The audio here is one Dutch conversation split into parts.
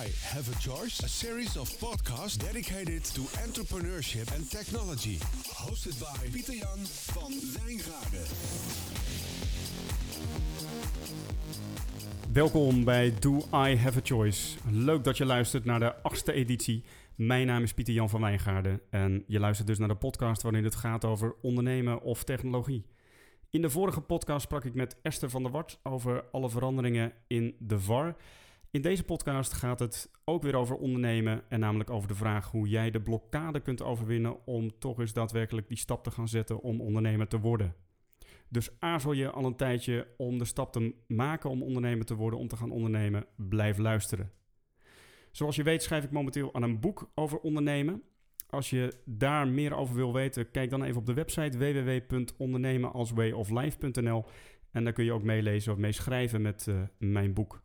I Have a Choice? A series of podcasts dedicated to entrepreneurship and technology. Hosted by Pieter Jan van Wijngaarden. Welkom bij Do I Have a Choice. Leuk dat je luistert naar de achtste editie. Mijn naam is Pieter Jan van Wijngaarden en je luistert dus naar de podcast waarin het gaat over ondernemen of technologie. In de vorige podcast sprak ik met Esther van der Wart over alle veranderingen in de VAR. In deze podcast gaat het ook weer over ondernemen en namelijk over de vraag hoe jij de blokkade kunt overwinnen om toch eens daadwerkelijk die stap te gaan zetten om ondernemer te worden. Dus aarzel je al een tijdje om de stap te maken om ondernemer te worden, om te gaan ondernemen, blijf luisteren. Zoals je weet schrijf ik momenteel aan een boek over ondernemen. Als je daar meer over wil weten, kijk dan even op de website www.ondernemenalswayoflife.nl en daar kun je ook meelezen of meeschrijven met uh, mijn boek.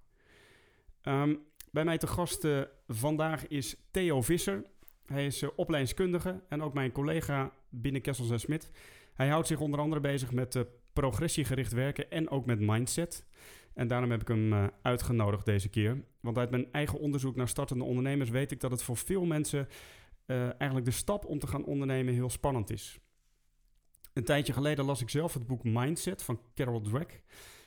Um, bij mij te gast uh, vandaag is Theo Visser. Hij is uh, opleidingskundige en ook mijn collega binnen Kessels en Smit. Hij houdt zich onder andere bezig met uh, progressiegericht werken en ook met mindset. En daarom heb ik hem uitgenodigd deze keer. Want uit mijn eigen onderzoek naar startende ondernemers weet ik dat het voor veel mensen eigenlijk de stap om te gaan ondernemen heel spannend is. Een tijdje geleden las ik zelf het boek Mindset van Carol Dweck.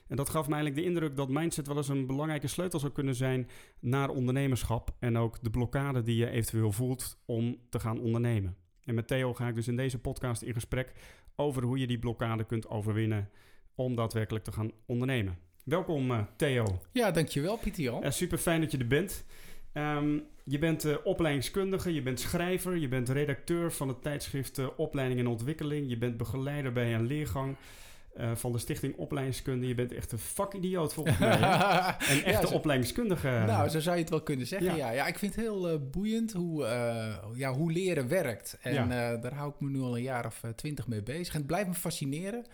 En dat gaf me eigenlijk de indruk dat mindset wel eens een belangrijke sleutel zou kunnen zijn naar ondernemerschap. En ook de blokkade die je eventueel voelt om te gaan ondernemen. En met Theo ga ik dus in deze podcast in gesprek over hoe je die blokkade kunt overwinnen om daadwerkelijk te gaan ondernemen. Welkom uh, Theo. Ja, dankjewel Pieter Jan. Uh, super fijn dat je er bent. Um, je bent uh, opleidingskundige, je bent schrijver, je bent redacteur van het tijdschrift uh, Opleiding en Ontwikkeling. Je bent begeleider bij een leergang uh, van de Stichting Opleidingskunde. Je bent echt een vakidioot volgens mij. een echte ja, opleidingskundige. Nou, zo zou je het wel kunnen zeggen. Ja, ja, ja ik vind het heel uh, boeiend hoe, uh, ja, hoe leren werkt. En daar hou ik me nu al een jaar of twintig mee bezig. En het blijft me fascineren.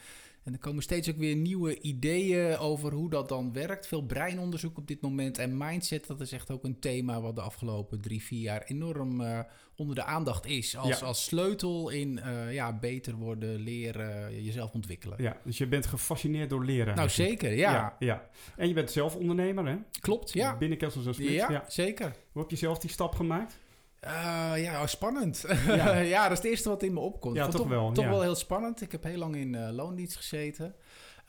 En er komen steeds ook weer nieuwe ideeën over hoe dat dan werkt. Veel breinonderzoek op dit moment. En mindset, dat is echt ook een thema wat de afgelopen drie, vier jaar enorm onder de aandacht is. Als, ja. als sleutel in uh, ja, beter worden, leren, jezelf ontwikkelen. Ja, dus je bent gefascineerd door leren. Nou, zeker, ja. ja. ja. En je bent zelf ondernemer, hè? Klopt, ja. Binnen Kessels en Smit. Ja, ja, zeker. Hoe heb je zelf die stap gemaakt? Uh, ja, oh, spannend. Ja. ja. dat is het eerste wat in me opkomt. Ja, toch, toch, wel. Toch ja. wel heel spannend. Ik heb heel lang in uh, loondienst gezeten.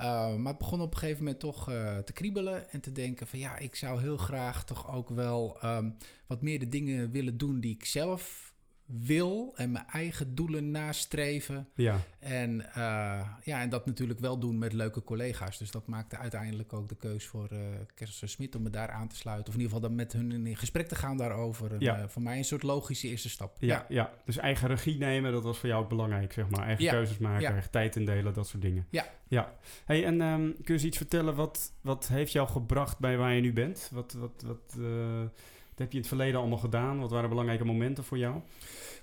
Uh, maar het begon op een gegeven moment toch uh, te kriebelen en te denken van ja, ik zou heel graag toch ook wel um, wat meer de dingen willen doen die ik zelf wil en mijn eigen doelen nastreven. Ja. En, uh, ja, en dat natuurlijk wel doen met leuke collega's. Dus dat maakte uiteindelijk ook de keus voor uh, Smit om me daar aan te sluiten. Of in ieder geval dan met hun in gesprek te gaan daarover. En, ja. uh, voor mij een soort logische eerste stap. Ja, ja, ja. dus eigen regie nemen, dat was voor jou ook belangrijk, zeg maar. Eigen ja. keuzes maken, eigen tijd indelen, dat soort dingen. Ja. ja. Hey, en um, kun je eens iets vertellen, wat, wat heeft jou gebracht bij waar je nu bent? Wat, wat, wat, wat heb je in het verleden allemaal gedaan? Wat waren belangrijke momenten voor jou?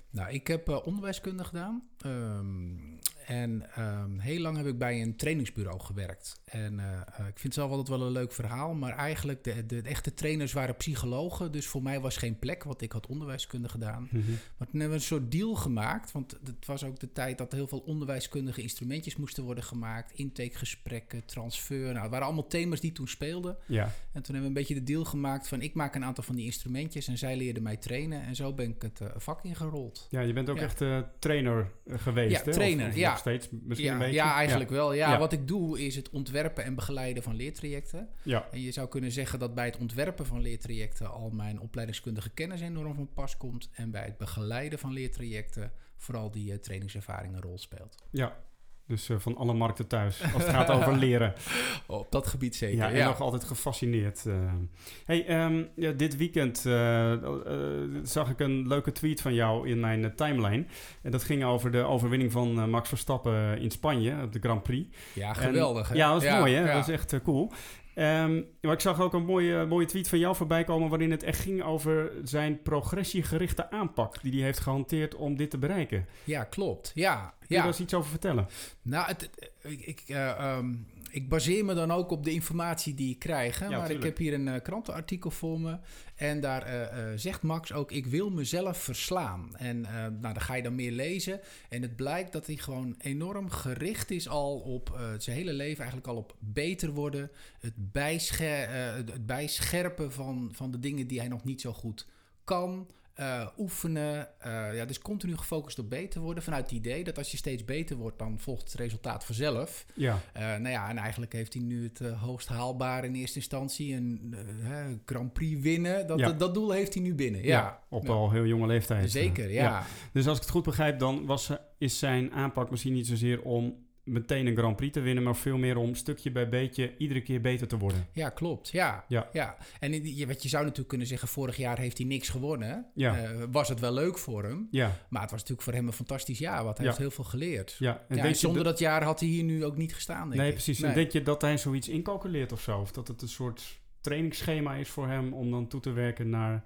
Nou, ik heb uh, onderwijskunde gedaan. Um, en um, heel lang heb ik bij een trainingsbureau gewerkt. En uh, uh, ik vind het zelf altijd wel een leuk verhaal. Maar eigenlijk, de, de, de, echte trainers waren psychologen. Dus voor mij was geen plek, want ik had onderwijskunde gedaan. Mhm. Mm-hmm. Maar toen hebben we een soort deal gemaakt. Want het was ook de tijd dat heel veel onderwijskundige instrumentjes moesten worden gemaakt. Intakegesprekken, transfer. Nou, het waren allemaal thema's die toen speelden. Ja. En toen hebben we een beetje de deal gemaakt van... ik maak een aantal van die instrumentjes en zij leerden mij trainen. En zo ben ik het uh, vak ingerold. Ja, je bent ook ja. echt uh, trainer geweest, ja, hè? trainer, of, of ja. Nog steeds misschien ja, een beetje? Ja, eigenlijk ja. wel. Ja, ja, wat ik doe is het ontwerpen en begeleiden van leertrajecten. Ja. En je zou kunnen zeggen dat bij het ontwerpen van leertrajecten... al mijn opleidingskundige kennis enorm van pas komt. En bij het begeleiden van leertrajecten... vooral die uh, trainingservaring een rol speelt. Ja, dus uh, van alle markten thuis, als het gaat over leren. Op dat gebied zeker, ja. Nog altijd gefascineerd. Uh, hey, um, ja, dit weekend uh, zag ik een leuke tweet van jou in mijn timeline. En dat ging over de overwinning van Max Verstappen in Spanje, op de Grand Prix. Ja, geweldig. En, ja, dat is ja, mooi hè, dat is echt cool. Um, maar ik zag ook een mooie, mooie tweet van jou voorbij komen... waarin het echt ging over zijn progressiegerichte aanpak... die hij heeft gehanteerd om dit te bereiken. Ja, klopt. Ja, Kun je ja. daar eens iets over vertellen? Nou, het, ik, ik, uh, um, ik baseer me dan ook op de informatie die ik krijg. Hè? Ja, maar ik heb hier een eh, krantenartikel voor me. En daar eh, eh, zegt Max ook: Ik wil mezelf verslaan. En eh, nou, dan ga je dan meer lezen. En het blijkt dat hij gewoon enorm gericht is al op eh, zijn hele leven, eigenlijk al op beter worden. Het, bijscher- eh, het het bijscherpen van, van de dingen die hij nog niet zo goed kan. Eh, oefenen. eh, ja, dus continu gefocust op beter worden. Vanuit het idee dat als je steeds beter wordt, dan volgt het resultaat vanzelf. Ja, Eh, nou ja, en eigenlijk heeft hij nu het hoogst haalbare in eerste instantie. Een Grand Prix winnen. Dat, Ja. dat, dat doel heeft hij nu binnen. ja. Ja, op al heel jonge leeftijd. zeker. Ja. Dus als ik het goed begrijp, dan was, is zijn aanpak misschien niet zozeer om meteen een Grand Prix te winnen, maar veel meer om stukje bij beetje iedere keer beter te worden. Ja, klopt. Ja. Ja. ja. En je- wat je zou natuurlijk kunnen zeggen, vorig jaar heeft hij niks gewonnen. Ja. Eh, was het wel leuk voor hem. Ja, Maar het was natuurlijk voor hem een fantastisch jaar, want hij Ja. heeft heel veel geleerd. ja. En Ja, zonder dat- dat jaar had hij hier nu ook niet gestaan, denk Nee, ik. precies. En denk je dat hij zoiets incalculeert of zo? Of dat het een soort trainingsschema is voor hem om dan toe te werken naar...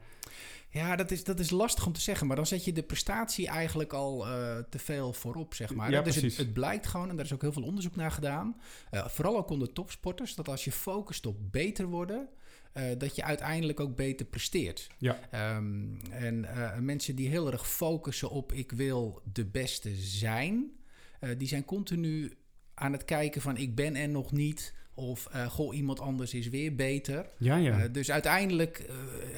Ja, dat is, dat is lastig om te zeggen. Maar dan zet je de prestatie eigenlijk al eh, te veel voorop, zeg maar. Ja, dus het, het blijkt gewoon, en daar is ook heel veel onderzoek naar gedaan... eh, vooral ook onder topsporters... dat als je focust op beter worden... eh, dat je uiteindelijk ook beter presteert. Ja. Ehm, en mensen die heel erg focussen op... ik wil de beste zijn... die zijn continu aan het kijken van... ik ben er nog niet... Of, eh, goh, iemand anders is weer beter. Ja, ja. Eh, dus uiteindelijk eh,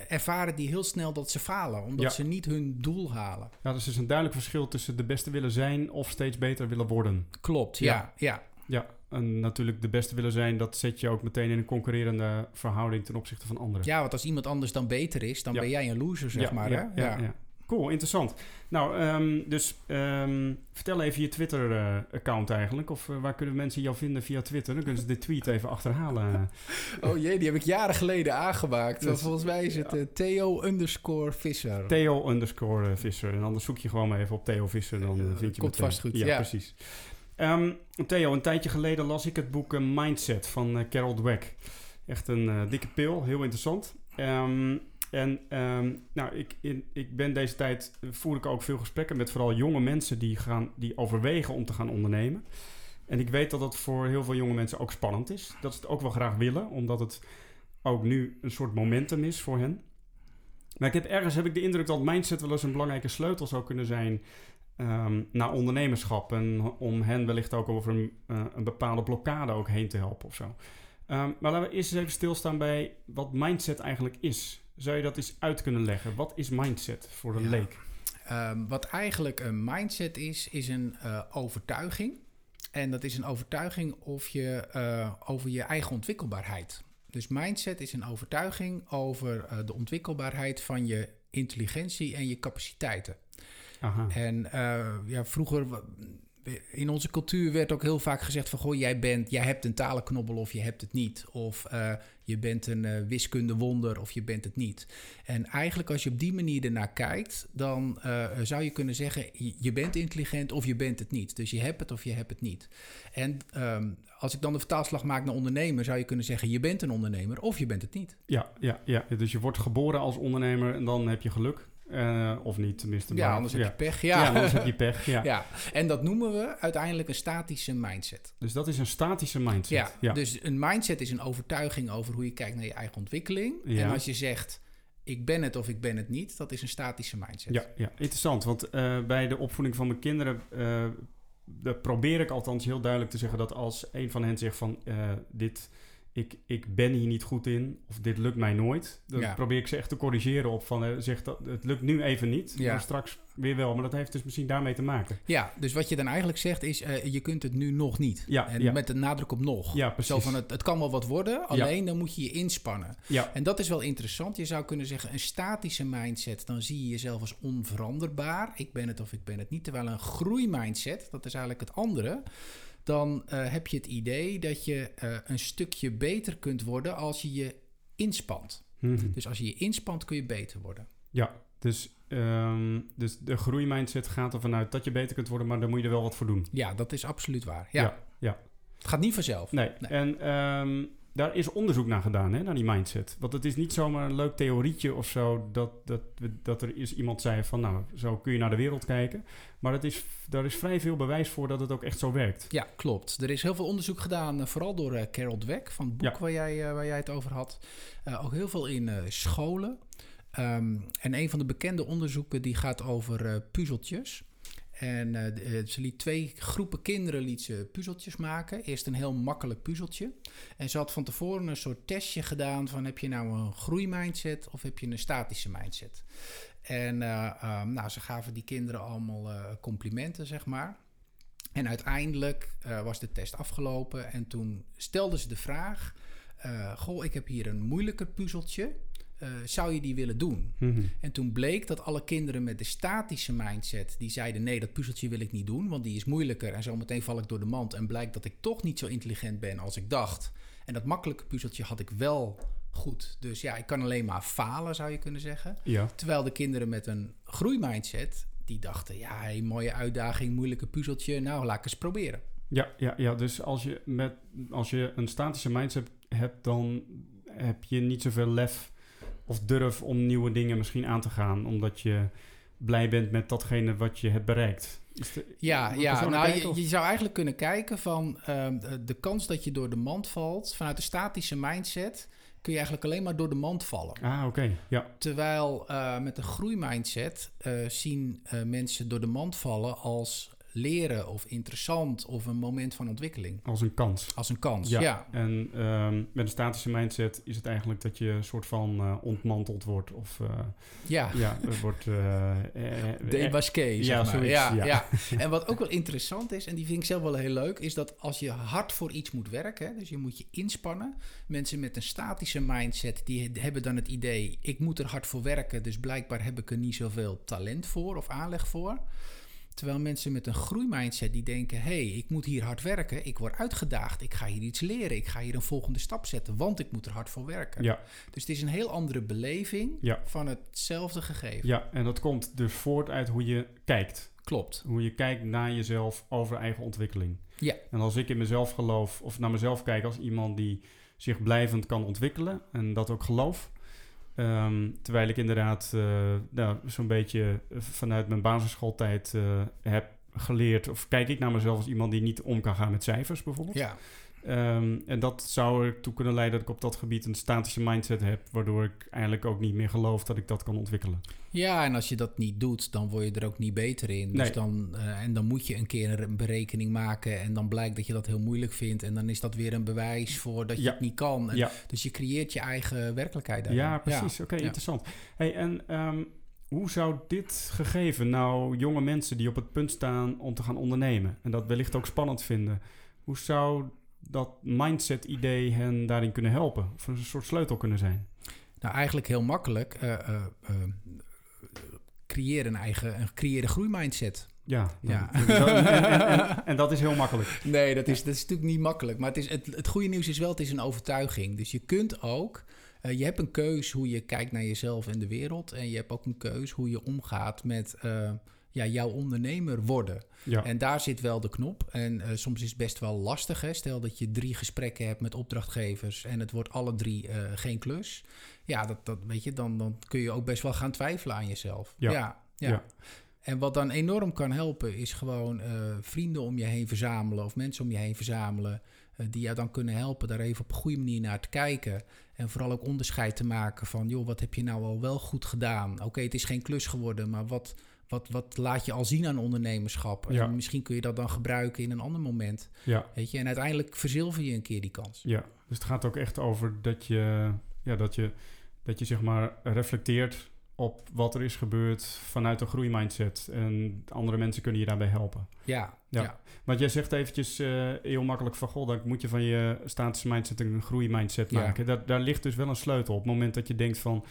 ervaren die heel snel dat ze falen, omdat Ja. ze niet hun doel halen. ja, dus er is een duidelijk verschil tussen de beste willen zijn of steeds beter willen worden. Klopt, Ja. ja. ja. En natuurlijk de beste willen zijn, dat zet je ook meteen in een concurrerende verhouding ten opzichte van anderen. Ja, want als iemand anders dan beter is, dan Ja. ben jij een loser, zeg Ja, maar. ja, hè? ja, ja. Cool, interessant. Nou, ehm, dus ehm, vertel even je Twitter-account eigenlijk. Of eh, waar kunnen mensen jou vinden via Twitter? Dan kunnen ze de tweet even achterhalen. Oh jee, die heb ik jaren geleden aangemaakt. Dus- volgens mij is het eh, Theo underscore Visser. Theo underscore Visser. En anders zoek je gewoon maar even op Theo Visser. Dan eh, vind je komt meteen. vast goed, Ja, ja. precies. Ehm, Theo, een tijdje geleden las ik het boek Mindset van Carol Dweck. Echt een dikke pil, heel interessant. En ehm, nou, ik, in, ik ben deze tijd, voer ik ook veel gesprekken met vooral jonge mensen die, gaan, die overwegen om te gaan ondernemen. En ik weet dat dat voor heel veel jonge mensen ook spannend is. Dat ze het ook wel graag willen, omdat het ook nu een soort momentum is voor hen. Maar ik heb ergens heb ik de indruk dat mindset wel eens een belangrijke sleutel zou kunnen zijn ehm, naar ondernemerschap. En om hen wellicht ook over een, eh, een bepaalde blokkade ook heen te helpen of zo. Ehm, maar laten we eerst eens even stilstaan bij wat mindset eigenlijk is. Zou je dat eens uit kunnen leggen? Wat is mindset voor een Ja. leek? Ehm, wat eigenlijk een mindset is, is een eh, overtuiging. En dat is een overtuiging of je, eh, over je eigen ontwikkelbaarheid. Dus mindset is een overtuiging over eh, de ontwikkelbaarheid van je intelligentie en je capaciteiten. Aha. En ja, vroeger in onze cultuur werd ook heel vaak gezegd van... goh, jij, bent, jij hebt een talenknobbel of je hebt het niet. Of je bent een eh, wiskundewonder of je bent het niet. En eigenlijk als je op die manier ernaar kijkt... dan eh, zou je kunnen zeggen, je- je bent intelligent of je bent het niet. Dus je hebt het of je hebt het niet. En ehm, als ik dan de vertaalslag maak naar ondernemer... zou je kunnen zeggen, je bent een ondernemer of je bent het niet. Ja, ja, ja, dus je wordt geboren als ondernemer en dan heb je geluk. Eh, of niet, tenminste. Ja, anders heb je pech. Ja, Ja, anders heb je pech. Ja. ja. En dat noemen we uiteindelijk een statische mindset. Dus dat is een statische mindset. Ja, dus een mindset is een overtuiging over hoe je kijkt naar je eigen ontwikkeling. En als je zegt, ik ben het of ik ben het niet, dat is een statische mindset. Ja, ja, interessant. Want eh, bij de opvoeding van mijn kinderen daar probeer ik althans heel duidelijk te zeggen dat als een van hen zegt van dit, ik, ik ben hier niet goed in of dit lukt mij nooit, dan Ja. probeer ik ze echt te corrigeren op van eh, zeg dat het lukt nu even niet, Ja. maar straks weer wel. Maar dat heeft dus misschien daarmee te maken. Ja, dus wat je dan eigenlijk zegt is, eh, je kunt het nu nog niet. Ja, en ja. met de nadruk op nog. Ja, precies. Zo van, het, het kan wel wat worden, alleen dan moet je je inspannen. Ja, En dat is wel interessant. Je zou kunnen zeggen, een statische mindset, dan zie je jezelf als onveranderbaar. Ik ben het of ik ben het niet. Terwijl een groeimindset, dat is eigenlijk het andere. Dan eh, heb je het idee dat je eh, een stukje beter kunt worden als je je inspant. Mhm. Dus als je je inspant, kun je beter worden. ja. Dus, ehm, dus de groeimindset gaat ervan uit dat je beter kunt worden, maar daar moet je er wel wat voor doen. Ja, dat is absoluut waar. Ja, ja. ja. Het gaat niet vanzelf. Nee. Nee. En ehm, daar is onderzoek naar gedaan, hè, naar die mindset. Want het is niet zomaar een leuk theorietje of zo dat, dat, dat er is iemand zei van nou, zo kun je naar de wereld kijken. Maar het is, daar is vrij veel bewijs voor dat het ook echt zo werkt. Ja, klopt. Er is heel veel onderzoek gedaan, vooral door Carol Dweck van het boek waar, jij, waar jij het over had. ook heel veel in scholen. Ehm, en een van de bekende onderzoeken die gaat over puzzeltjes. En uh, ze liet twee groepen kinderen liet ze puzzeltjes maken. Eerst een heel makkelijk puzzeltje. En ze had van tevoren een soort testje gedaan van heb je nou een groeimindset of heb je een statische mindset. En uh, nou, ze gaven die kinderen allemaal complimenten, zeg maar. En uiteindelijk was de test afgelopen en toen stelden ze de vraag... goh, ik heb hier een moeilijker puzzeltje... Uh, zou je die willen doen? Mhm. En toen bleek dat alle kinderen met de statische mindset, die zeiden nee, dat puzzeltje wil ik niet doen, want die is moeilijker en zometeen val ik door de mand en blijkt dat ik toch niet zo intelligent ben als ik dacht. En dat makkelijke puzzeltje had ik wel goed. Dus ja, ik kan alleen maar falen, zou je kunnen zeggen. Ja. Terwijl de kinderen met een groeimindset, die dachten, ja, hey, mooie uitdaging, moeilijke puzzeltje, nou, laat ik eens proberen. Ja, ja, ja. dus als je, met, als je een statische mindset hebt, dan heb je niet zoveel lef of durf om nieuwe dingen misschien aan te gaan, omdat je blij bent met datgene wat je hebt bereikt. ja, ja nou, je, zou eigenlijk kunnen kijken van ehm, de kans dat je door de mand valt vanuit de statische mindset kun je eigenlijk alleen maar door de mand vallen. Ah, oké. Ja. Terwijl uh, met een groeimindset uh, zien mensen door de mand vallen als leren of interessant of een moment van ontwikkeling. Als een kans. Als een kans, ja. En um, met een statische mindset is het eigenlijk dat je een soort van uh, ontmanteld wordt. Of uh, ja. ja, wordt... Uh, Debasqué, zeg ja, maar. Ja, ja, ja. en wat ook wel interessant is, en die vind ik zelf wel heel leuk... is dat als je hard voor iets moet werken, dus je moet je inspannen... mensen met een statische mindset, die hebben dan het idee... ik moet er hard voor werken, dus blijkbaar heb ik er niet zoveel talent voor of aanleg voor... Terwijl mensen met een groeimindset die denken: hé, hey, ik moet hier hard werken, ik word uitgedaagd, ik ga hier iets leren, ik ga hier een volgende stap zetten, want ik moet er hard voor werken. Ja. Dus het is een heel andere beleving van hetzelfde gegeven. Ja, en dat komt dus voort uit hoe je kijkt. Klopt. Hoe je kijkt naar jezelf over eigen ontwikkeling. Ja. En als ik in mezelf geloof, of naar mezelf kijk als iemand die zich blijvend kan ontwikkelen en dat ook geloof, Ehm, terwijl ik inderdaad uh, nou, zo'n beetje vanuit mijn basisschooltijd uh, heb geleerd, of kijk ik naar mezelf als iemand die niet om kan gaan met cijfers bijvoorbeeld. Ja. Ehm, en dat zou ertoe kunnen leiden dat ik op dat gebied een statische mindset heb, waardoor ik eigenlijk ook niet meer geloof dat ik dat kan ontwikkelen. Ja, en als je dat niet doet, dan word je er ook niet beter in. Dus dan, uh, en dan moet je een keer een berekening maken en dan blijkt dat je dat heel moeilijk vindt. En dan is dat weer een bewijs voor dat je het niet kan. En ja. Dus je creëert je eigen werkelijkheid. Daarin. Ja, precies. Oké, interessant. Hey, en um, hoe zou dit gegeven nou jonge mensen die op het punt staan om te gaan ondernemen en dat wellicht ook spannend vinden, hoe zou dat mindset-idee hen daarin kunnen helpen? Of een soort sleutel kunnen zijn? Nou, eigenlijk heel makkelijk. Uh, uh, uh, creëer een eigen creëer een groeimindset. Ja, ja. en, en, dat is heel makkelijk. Nee, dat is, dat is natuurlijk niet makkelijk. Maar het, is, het, het goede nieuws is wel, het is een overtuiging. Dus je kunt ook, uh, je hebt een keus hoe je kijkt naar jezelf en de wereld. En je hebt ook een keus hoe je omgaat met uh, ja, jouw ondernemer worden. Ja. En daar zit wel de knop. En uh, soms is het best wel lastig. Hè? Stel dat je drie gesprekken hebt met opdrachtgevers en het wordt alle drie uh, geen klus. Ja, dat, dat weet je, dan, dan kun je ook best wel gaan twijfelen aan jezelf. Ja. ja, ja. En wat dan enorm kan helpen, is gewoon uh, vrienden om je heen verzamelen of mensen om je heen verzamelen. die jou dan kunnen helpen daar even op een goede manier naar te kijken. En vooral ook onderscheid te maken van, joh, wat heb je nou al wel goed gedaan? Oké, het is geen klus geworden, maar wat, wat, wat laat je al zien aan ondernemerschap? En misschien kun je dat dan gebruiken in een ander moment. Ja. Weet je? En uiteindelijk verzilver je een keer die kans. Ja, dus het gaat ook echt over dat je, ja, dat je, dat je zeg maar reflecteert op wat er is gebeurd vanuit een groeimindset. En andere mensen kunnen je daarbij helpen. Ja, ja. Want jij zegt eventjes uh, heel makkelijk van... goh, dan moet je van je statische mindset een groeimindset maken. Daar, daar ligt dus wel een sleutel. Op het moment dat je denkt van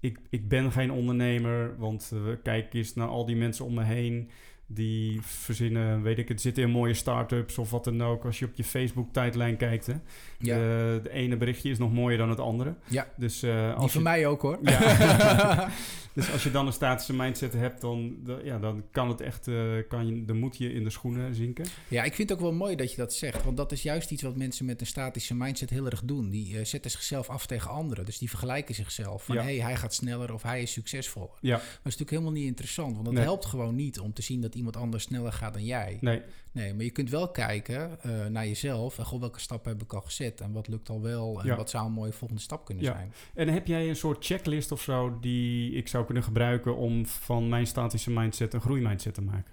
ik, ik ben geen ondernemer, want uh, kijk eens naar al die mensen om me heen die verzinnen, weet ik het, zitten in mooie start-ups of wat dan ook. Als je op je Facebook-tijdlijn kijkt, hè. Ja. De, ene berichtje is nog mooier dan het andere. Ja, dus, uh, als die van mij ook, hoor. Ja. Dus als je dan een statische mindset hebt, dan, ja, dan kan het echt, uh, kan je, de moed je in de schoenen zinken. Ja, ik vind het ook wel mooi dat je dat zegt. Want dat is juist iets wat mensen met een statische mindset heel erg doen. Die uh, zetten zichzelf af tegen anderen. Dus die vergelijken zichzelf. Van hé, hey, hij gaat sneller of hij is succesvoller. Ja. Maar dat is natuurlijk helemaal niet interessant. Want het helpt gewoon niet om te zien dat iemand anders sneller gaat dan jij. Nee. Nee, maar je kunt wel kijken uh, naar jezelf. En goh, welke stappen heb ik al gezet? En wat lukt al wel? En wat zou een mooie volgende stap kunnen ja. zijn? En heb jij een soort checklist of zo die ik zou kunnen gebruiken om van mijn statische mindset een groeimindset te maken?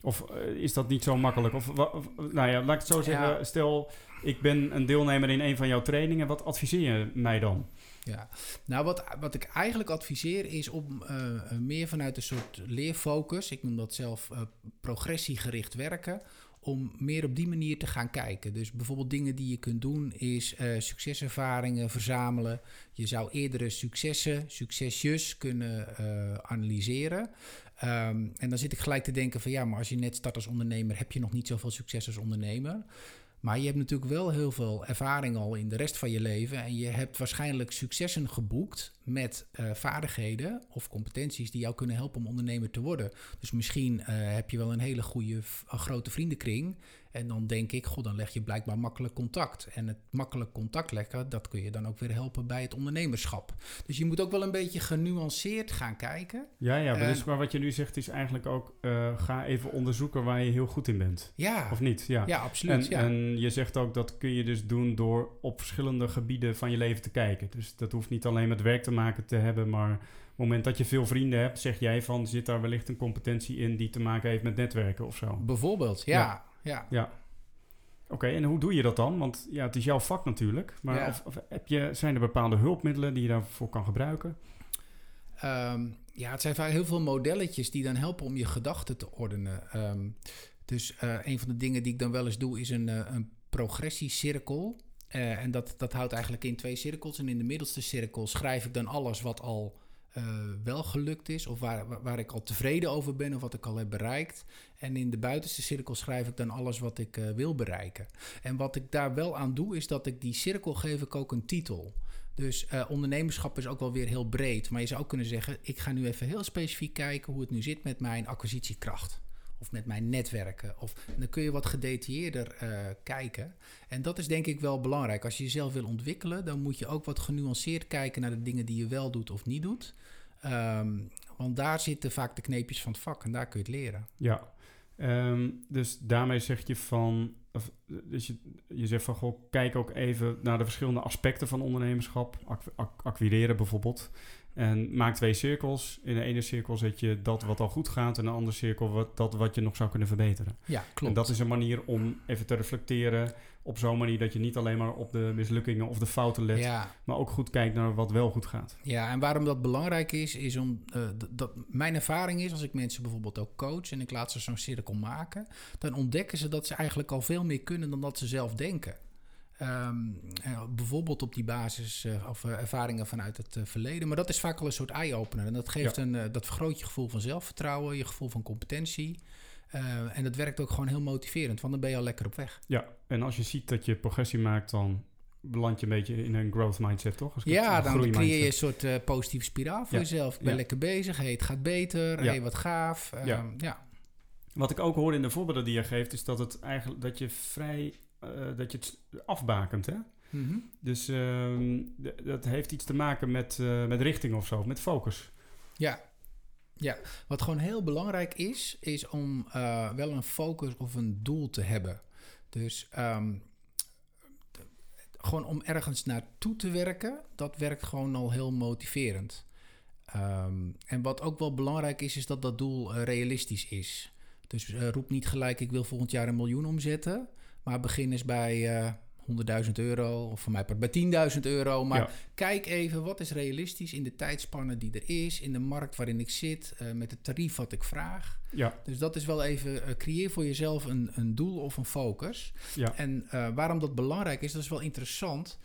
Of uh, is dat niet zo makkelijk? Of, of, nou ja, laat ik het zo zeggen. Ja. Stel, ik ben een deelnemer in een van jouw trainingen. Wat adviseer je mij dan? Ja, nou wat, wat ik eigenlijk adviseer is om uh, meer vanuit een soort leerfocus, ik noem dat zelf uh, progressiegericht werken, om meer op die manier te gaan kijken. Dus bijvoorbeeld dingen die je kunt doen is uh, succeservaringen verzamelen. Je zou eerdere successen, succesjes kunnen analyseren. Um, en dan zit ik gelijk te denken van ja, maar als je net start als ondernemer, heb je nog niet zoveel succes als ondernemer. Maar je hebt natuurlijk wel heel veel ervaring al in de rest van je leven. En je hebt waarschijnlijk successen geboekt met uh, vaardigheden of competenties die jou kunnen helpen om ondernemer te worden. Dus misschien uh, heb je wel een hele goede, grote vriendenkring. En dan denk ik, god, dan leg je blijkbaar makkelijk contact. En het makkelijk contact leggen, dat kun je dan ook weer helpen bij het ondernemerschap. Dus je moet ook wel een beetje genuanceerd gaan kijken. Ja, ja, maar, dus, maar wat je nu zegt is eigenlijk ook, uh, ga even onderzoeken waar je heel goed in bent. Ja. Of niet? Ja, ja absoluut. En, ja. en je zegt ook, dat kun je dus doen door op verschillende gebieden van je leven te kijken. Dus dat hoeft niet alleen met werk te maken te hebben, maar op het moment dat je veel vrienden hebt, zeg jij van, zit daar wellicht een competentie in die te maken heeft met netwerken of zo? Bijvoorbeeld, ja. ja. Ja. ja. Oké, en hoe doe je dat dan? Want ja, het is jouw vak natuurlijk. Maar Ja. of, of heb je, zijn er bepaalde hulpmiddelen die je daarvoor kan gebruiken? Ehm, ja, het zijn vaak heel veel modelletjes die dan helpen om je gedachten te ordenen. Ehm, dus eh, een van de dingen die ik dan wel eens doe is een, eh, een progressiecirkel. Eh, en dat, dat houdt eigenlijk in twee cirkels. En in de middelste cirkel schrijf ik dan alles wat al eh, wel gelukt is, of waar, waar, ik al tevreden over ben, of wat ik al heb bereikt. En in de buitenste cirkel schrijf ik dan alles wat ik eh, wil bereiken. En wat ik daar wel aan doe, is dat ik die cirkel geef ik ook een titel. Dus ondernemerschap is ook wel weer heel breed. Maar je zou ook kunnen zeggen: ik ga nu even heel specifiek kijken hoe het nu zit met mijn acquisitiekracht. Of met mijn netwerken. Of, dan kun je wat gedetailleerder eh, kijken. En dat is denk ik wel belangrijk. Als je jezelf wil ontwikkelen, dan moet je ook wat genuanceerd kijken naar de dingen die je wel doet of niet doet. Ehm, want daar zitten vaak de kneepjes van het vak en daar kun je het leren. Ja, Ehm, dus daarmee zeg je van, of, dus je, je zegt van, goh, kijk ook even naar de verschillende aspecten van ondernemerschap, ac- ac- acquireren bijvoorbeeld. En maak twee cirkels. In de ene cirkel zet je dat wat al goed gaat, en in de andere cirkel wat, dat wat je nog zou kunnen verbeteren. Ja, klopt. En dat is een manier om even te reflecteren op zo'n manier dat je niet alleen maar op de mislukkingen of de fouten let, ja. maar ook goed kijkt naar wat wel goed gaat. Ja, en waarom dat belangrijk is, is om uh, dat mijn ervaring is als ik mensen bijvoorbeeld ook coach en ik laat ze zo'n cirkel maken, dan ontdekken ze dat ze eigenlijk al veel meer kunnen dan dat ze zelf denken. Um, uh, bijvoorbeeld op die basis uh, of uh, ervaringen vanuit het verleden. Maar dat is vaak al een soort eye-opener. En dat, geeft ja. een, dat vergroot je gevoel van zelfvertrouwen, je gevoel van competentie. en dat werkt ook gewoon heel motiverend, want dan ben je al lekker op weg. Ja, en als je ziet dat je progressie maakt, dan beland je een beetje in een growth mindset, toch? Als ja, dan creëer je een soort positieve spiraal voor ja. jezelf. Ik ben ja. lekker bezig, hey, het gaat beter, hey, wat gaaf. ja. ja. Wat ik ook hoor in de voorbeelden die je geeft, is dat het eigenlijk dat je vrij uh, dat je het afbakent, hè? Mm -hmm. Dus uh, dat heeft iets te maken met, uh, met richting of zo, met focus. Ja. ja, wat gewoon heel belangrijk is, is om uh, wel een focus of een doel te hebben. Dus um, gewoon om ergens naartoe te werken, dat werkt gewoon al heel motiverend. Um, en wat ook wel belangrijk is, is dat dat doel realistisch is. Dus roep niet gelijk, ik wil volgend jaar een miljoen omzetten. Maar begin eens bij uh, 100.000 euro of voor mij bij 10.000 euro. Maar ja. kijk even wat is realistisch in de tijdspanne die er is, in de markt waarin ik zit, uh, met het tarief wat ik vraag. Ja. Dus dat is wel even, uh, creëer voor jezelf een, een doel of een focus. Ja. En waarom dat belangrijk is, dat is wel interessant.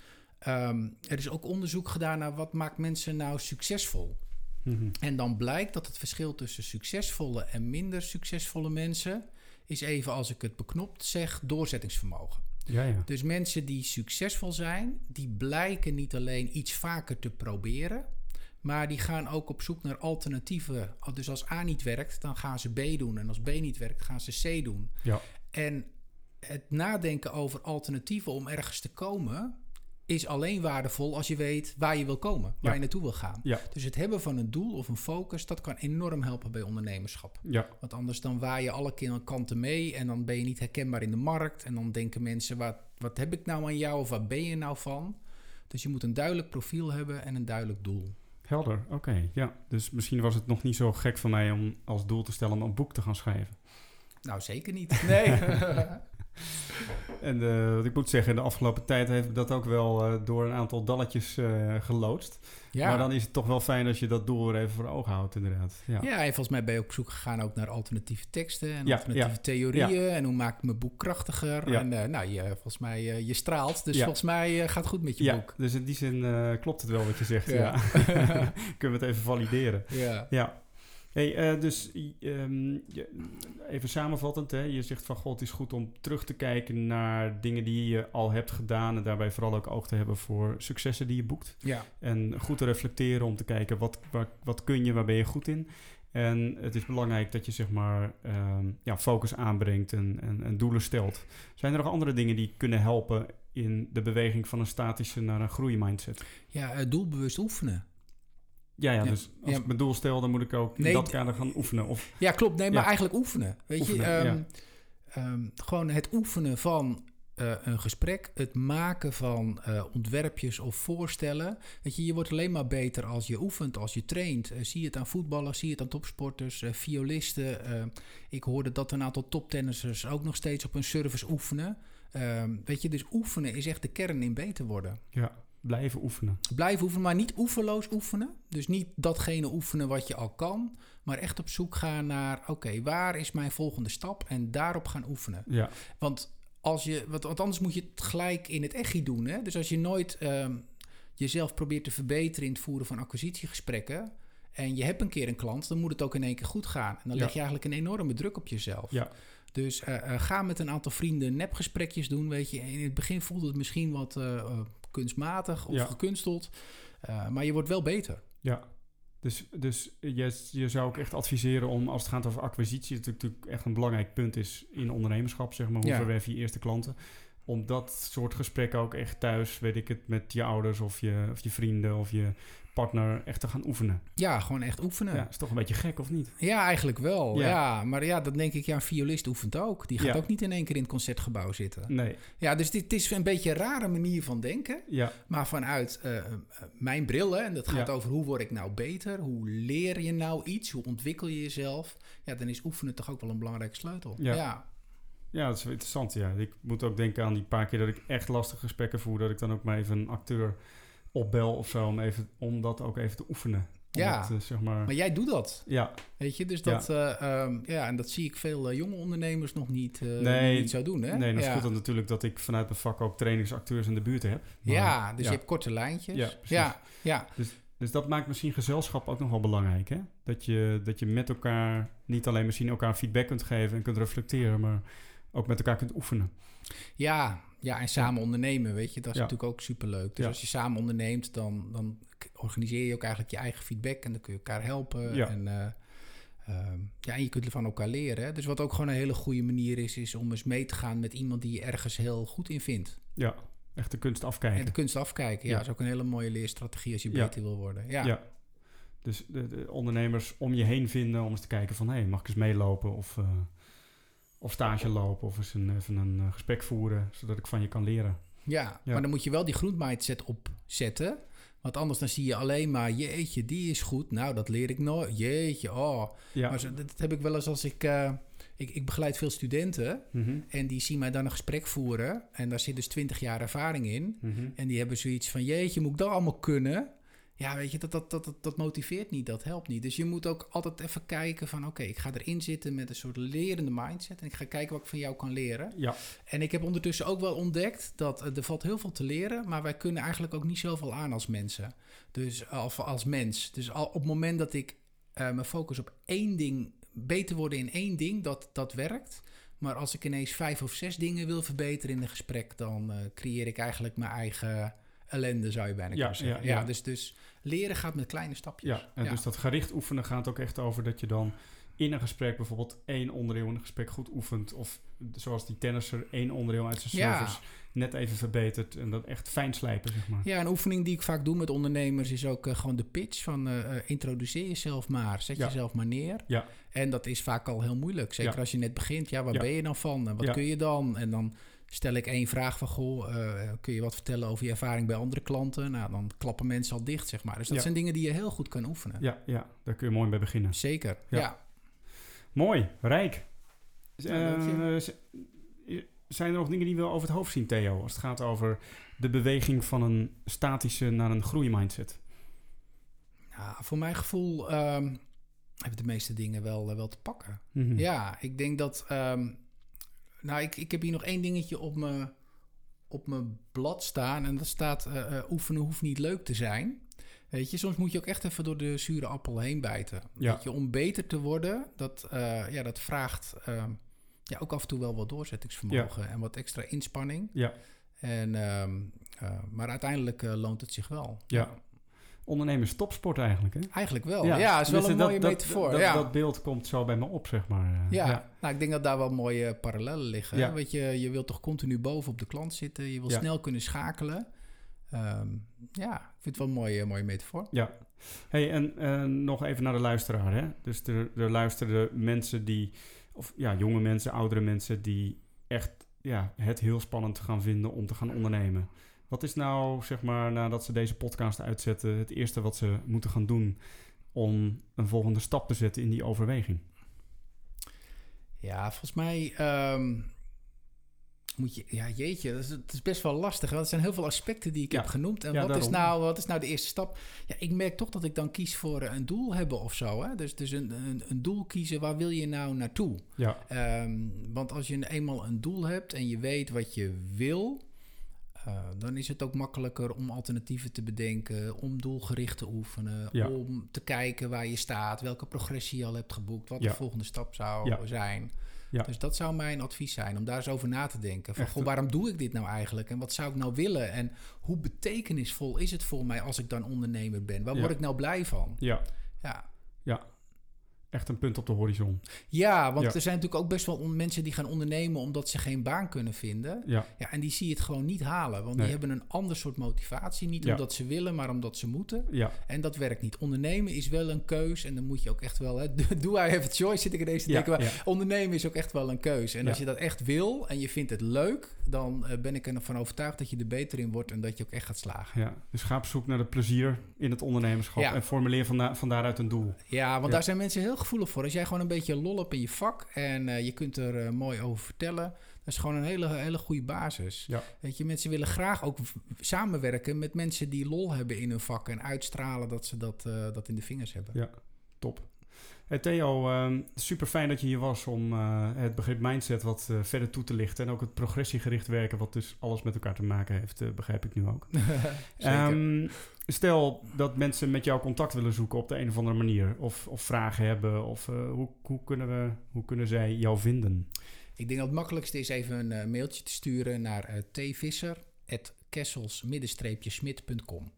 Um, er is ook onderzoek gedaan naar wat maakt mensen nou succesvol. Mm -hmm. En dan blijkt dat het verschil tussen succesvolle en minder succesvolle mensen is even als ik het beknopt zeg, doorzettingsvermogen. Ja, ja. Dus mensen die succesvol zijn, die blijken niet alleen iets vaker te proberen, Maar die gaan ook op zoek naar alternatieven. Dus als A niet werkt, dan gaan ze B doen. En als B niet werkt, gaan ze C doen. Ja. En het nadenken over alternatieven om ergens te komen is alleen waardevol als je weet waar je wil komen, waar je naartoe wil gaan. Ja. Dus het hebben van een doel of een focus, dat kan enorm helpen bij ondernemerschap. Ja. Want anders dan waai je alle kanten mee en dan ben je niet herkenbaar in de markt. En dan denken mensen, wat, wat heb ik nou aan jou of waar ben je nou van? Dus je moet een duidelijk profiel hebben en een duidelijk doel. Helder, oké. ja. Dus misschien was het nog niet zo gek van mij om als doel te stellen om een boek te gaan schrijven. Nou, zeker niet. Nee. En uh, wat ik moet zeggen, de afgelopen tijd heeft dat ook wel uh, door een aantal dalletjes uh, geloodst. Ja. Maar dan is het toch wel fijn als je dat doel weer even voor ogen houdt, inderdaad. Ja. ja, en volgens mij ben je op zoek gegaan ook naar alternatieve teksten en ja, alternatieve theorieën. En hoe maak ik mijn boek krachtiger? En nou, je, volgens mij, je straalt. Dus volgens mij gaat het goed met je boek. Dus in die zin klopt het wel wat je zegt. Ja. Kunnen we het even valideren. Ja. Hey, uh, dus um, even samenvattend, hè, je zegt van God, het is goed om terug te kijken naar dingen die je al hebt gedaan en daarbij vooral ook oog te hebben voor successen die je boekt. Ja. En goed te reflecteren om te kijken wat, waar, wat kun je, waar ben je goed in. En het is belangrijk dat je zeg maar um, ja, focus aanbrengt en, en, en, doelen stelt. Zijn er nog andere dingen die kunnen helpen in de beweging van een statische naar een groeimindset? Ja, uh, doelbewust oefenen. Ja, ja, dus als ik mijn doel stel, dan moet ik ook in dat kader gaan oefenen. Of, ja, klopt. Nee, maar eigenlijk oefenen. Weet je, um, um, gewoon het oefenen van uh, een gesprek, het maken van uh, ontwerpjes of voorstellen. Weet je, je wordt alleen maar beter als je oefent, als je traint. Uh, zie het aan voetballers, zie het aan topsporters, violisten. ik hoorde dat een aantal toptennissers ook nog steeds op hun service oefenen. Ehm, weet je, dus oefenen is echt de kern in beter worden. Ja. Blijven oefenen. Blijven oefenen, maar niet oefenloos oefenen. Dus niet datgene oefenen wat je al kan, maar echt op zoek gaan naar: oké, waar is mijn volgende stap? En daarop gaan oefenen. Ja. Want als je, want, anders moet je het gelijk in het echi doen. Hè? Dus als je nooit um, jezelf probeert te verbeteren in het voeren van acquisitiegesprekken. En je hebt een keer een klant, dan moet het ook in één keer goed gaan. En dan leg je eigenlijk een enorme druk op jezelf. Ja. Dus uh, uh, ga met een aantal vrienden nepgesprekjes doen. Weet je, in het begin voelt het misschien wat uh, kunstmatig of gekunsteld. Uh, maar je wordt wel beter. Ja, dus, dus je, je zou ook echt adviseren om, als het gaat over acquisitie, dat natuurlijk echt een belangrijk punt is in ondernemerschap, zeg maar. Hoe ja. verwerf je eerste klanten? Om dat soort gesprekken ook echt thuis, weet ik het, met je ouders of je, of je vrienden of je partner echt te gaan oefenen. Ja, gewoon echt oefenen. Ja, is toch een beetje gek, of niet? Ja, eigenlijk wel. Ja, maar ja, dat denk ik, ja, een violist oefent ook. Die gaat ook niet in één keer in het concertgebouw zitten. Nee. Ja, dus dit is een beetje een rare manier van denken. Ja. Maar vanuit uh, mijn brillen, en dat gaat over hoe word ik nou beter? Hoe leer je nou iets? Hoe ontwikkel je jezelf? Ja, dan is oefenen toch ook wel een belangrijke sleutel. Ja. ja. Ja, dat is interessant. Ja, ik moet ook denken aan die paar keer dat ik echt lastige gesprekken voer, dat ik dan ook maar even een acteur opbel of zo om, even, om dat ook even te oefenen. Ja, dat, zeg maar... maar jij doet dat. Ja. Weet je, dus dat, ja, uh, um, ja en dat zie ik veel uh, jonge ondernemers nog niet, nee, niet zo doen. Hè? Nee, dat ja. is goed dan natuurlijk dat ik vanuit mijn vak ook trainingsacteurs in de buurt heb. Maar, ja, dus je hebt korte lijntjes. Ja, ja, ja. Dus, dus dat maakt misschien gezelschap ook nog wel belangrijk, hè? Dat je, dat je met elkaar niet alleen misschien elkaar feedback kunt geven en kunt reflecteren, maar ook met elkaar kunt oefenen. Ja, ja, en samen ondernemen, weet je, dat is ja. natuurlijk ook superleuk. Dus ja. als je samen onderneemt, dan, dan organiseer je ook eigenlijk je eigen feedback en dan kun je elkaar helpen. Ja. En, uh, uh, ja, en je kunt van elkaar leren. Hè? Dus wat ook gewoon een hele goede manier is, is om eens mee te gaan met iemand die je ergens heel goed in vindt. Ja, echt de kunst afkijken. En de kunst afkijken, ja, ja. is ook een hele mooie leerstrategie als je beter wil worden. Ja. ja. Dus de, de, ondernemers om je heen vinden om eens te kijken van... hé, hey, mag ik eens meelopen of... Uh, of stage lopen of eens een, even een gesprek voeren, zodat ik van je kan leren. Ja, ja. maar dan moet je wel die groentmindset opzetten. Want anders dan zie je alleen maar, jeetje, die is goed. Nou, dat leer ik nooit. Jeetje, oh. Ja. Maar zo, dat heb ik wel eens als ik... Uh, ik, ik begeleid veel studenten mm -hmm. en die zien mij dan een gesprek voeren. En daar zit dus 20 jaar ervaring in. Mm -hmm. En die hebben zoiets van, jeetje, moet ik dat allemaal kunnen? Ja, weet je, dat, dat, dat, dat, motiveert niet, dat helpt niet. Dus je moet ook altijd even kijken van... oké, okay, ik ga erin zitten met een soort lerende mindset... en ik ga kijken wat ik van jou kan leren. Ja. En ik heb ondertussen ook wel ontdekt dat uh, er valt heel veel te leren... maar wij kunnen eigenlijk ook niet zoveel aan als mensen. Dus als, als mens. Dus al, op het moment dat ik uh, me focus op één ding... beter worden in één ding, dat, dat werkt... Maar als ik ineens vijf of zes dingen wil verbeteren in een gesprek... dan uh, creëer ik eigenlijk mijn eigen... ellende, zou je bijna Ja, kunnen zeggen. ja, Ja, dus, dus leren gaat met kleine stapjes. Ja, en dus dat gericht oefenen gaat ook echt over dat je dan in een gesprek bijvoorbeeld één onderdeel in een gesprek goed oefent. Of zoals die tennisser één onderdeel uit zijn Ja. service net even verbetert. En dat echt fijn slijpen, zeg maar. Ja, een oefening die ik vaak doe met ondernemers is ook eh, gewoon de pitch van eh, eh, introduceer jezelf maar, zet Ja. jezelf maar neer. Ja. En dat is vaak al heel moeilijk, zeker als je net begint. Ja, waar ben je dan van en wat kun je dan? En dan stel ik één vraag van, goh, eh, kun je wat vertellen over je ervaring bij andere klanten? Nou, dan klappen mensen al dicht, zeg maar. Dus dat Ja. zijn dingen die je heel goed kan oefenen. Ja, ja, daar kun je mooi mee beginnen. Zeker, Ja. ja. Mooi, rijk. Eh, zijn er nog dingen die we over het hoofd zien, Theo? Als het gaat over de beweging van een statische naar een groeimindset. Nou, voor mijn gevoel ehm, hebben de meeste dingen wel, eh, wel te pakken. Mhm. Ja, ik denk dat. ehm, nou, ik, ik heb hier nog één dingetje op mijn, op mijn blad staan. En dat staat: eh, eh, oefenen hoeft niet leuk te zijn. Weet je, soms moet je ook echt even door de zure appel heen bijten. Ja. Weet je, om beter te worden, dat, eh, ja, dat vraagt ehm, ja, ook af en toe wel wat doorzettingsvermogen en wat extra inspanning. Ja, En, ehm, eh, maar uiteindelijk loont het zich wel. ja. Ondernemen is topsport eigenlijk, hè? Eigenlijk wel. Ja, is wel een dat- mooie dat, metafoor. Dat, ja. dat beeld komt zo bij me op, zeg maar. eh, Ja, nou, ik denk dat daar wel mooie parallellen liggen. Ja. Weet je, je wilt toch continu boven op de klant zitten. Je wil Ja. snel kunnen schakelen. Ehm, ja, ik vind het wel een mooie, mooie metafoor. Ja. Hey, en nog even naar de luisteraar, hè? Dus er, er luisteren mensen die, of ja, jonge mensen, oudere mensen die echt ja, het heel spannend gaan vinden om te gaan ondernemen. Wat is nou, zeg maar, nadat ze deze podcast uitzetten, het eerste wat ze moeten gaan doen om een volgende stap te zetten in die overweging? Ja, volgens mij ehm, moet je... Ja, jeetje, dat is, het is best wel lastig. Want er zijn heel veel aspecten die ik Ja. heb genoemd. En Ja, wat, is nou, wat is nou de eerste stap? Ja, ik merk toch dat ik dan kies voor eh, een doel hebben of zo. Hè? Dus, dus een, een, een doel kiezen, waar wil je nou naartoe? Ja, Ehm, want als je eenmaal een doel hebt en je weet wat je wil, eh, dan is het ook makkelijker om alternatieven te bedenken, om doelgericht te oefenen, Ja. om te kijken waar je staat, welke progressie je al hebt geboekt, wat Ja. de volgende stap zou Ja. zijn. Dus dat zou mijn advies zijn, om daar eens over na te denken. Van, Echt, goh, waarom doe ik dit nou eigenlijk? En wat zou ik nou willen? En hoe betekenisvol is het voor mij als ik dan ondernemer ben? Waar word ik nou blij van? ja, Ja. ja. Echt een punt op de horizon. Ja, want Ja. er zijn natuurlijk ook best wel mensen die gaan ondernemen omdat ze geen baan kunnen vinden. Ja, Ja, en die zie je het gewoon niet halen. Want Nee. die hebben een ander soort motivatie. Niet Ja. omdat ze willen, maar omdat ze moeten. ja, En dat werkt niet. Ondernemen is wel een keus. En dan moet je ook echt wel... Hè, do I have a choice, zit ik te ja, denken. Maar. Ondernemen is ook echt wel een keus. En als je dat echt wil en je vindt het leuk... dan eh, ben ik ervan overtuigd dat je er beter in wordt... en dat je ook echt gaat slagen. ja. Dus ga op zoek naar het plezier in het ondernemerschap en formuleer van, van daaruit een doel. Ja, want daar zijn mensen heel gevoelig voor. Als jij gewoon een beetje lol hebt in je vak... en eh, je kunt er eh, mooi over vertellen... dat is gewoon een hele, hele goede basis. Ja. Weet je, mensen willen graag ook samenwerken met mensen die lol hebben in hun vak en uitstralen dat ze dat, eh, dat in de vingers hebben. Ja. Top. Hey Theo, ehm, super fijn dat je hier was om eh, het begrip mindset wat eh, verder toe te lichten. En ook het progressiegericht werken, wat dus alles met elkaar te maken heeft, eh, begrijp ik nu ook. Ehm, stel dat mensen met jou contact willen zoeken op de een of andere manier. Of, of vragen hebben. Of hoe, hoe, kunnen we, hoe kunnen zij jou vinden? Ik denk dat het makkelijkste is even een mailtje te sturen naar tvisser.kessels-smit.com.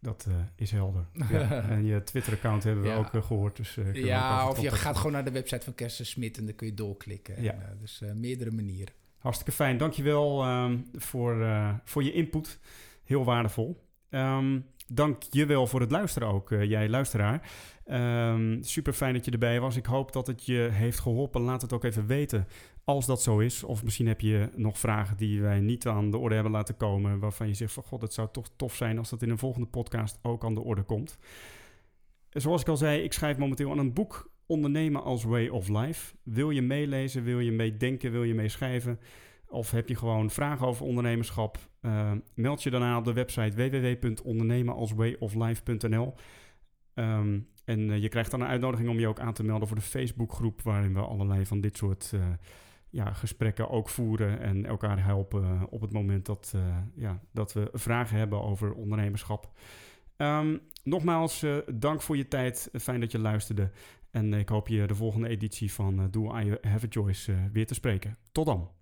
Dat eh, is helder. Ja. En je Twitter-account hebben we Ja. ook eh, gehoord. Dus, eh, Ja, of je gaat gewoon naar de website van Kessels Smit en dan kun je doorklikken. Ja. En, dus meerdere manieren. Hartstikke fijn. Dankjewel um, voor, voor je input. Heel waardevol. Um, dank je wel voor het luisteren ook, jij luisteraar. Um, super fijn dat je erbij was. Ik hoop dat het je heeft geholpen. Laat het ook even weten als dat zo is. Of misschien heb je nog vragen die wij niet aan de orde hebben laten komen. Waarvan je zegt van god, het zou toch tof zijn als dat in een volgende podcast ook aan de orde komt. Zoals ik al zei, ik schrijf momenteel aan een boek Ondernemen als Way of Life. Wil je meelezen, wil je meedenken, wil je meeschrijven? Of heb je gewoon vragen over ondernemerschap? Uh, meld je dan aan op de website www.ondernemenalswayoflife.nl um, En uh, je krijgt dan een uitnodiging om je ook aan te melden voor de Facebookgroep... waarin we allerlei van dit soort uh, ja, gesprekken ook voeren... en elkaar helpen op het moment dat, uh, ja, dat we vragen hebben over ondernemerschap. Um, nogmaals, uh, dank voor je tijd. Fijn dat je luisterde. En ik hoop je de volgende editie van uh, Do I Have a Choice weer te spreken. Tot dan.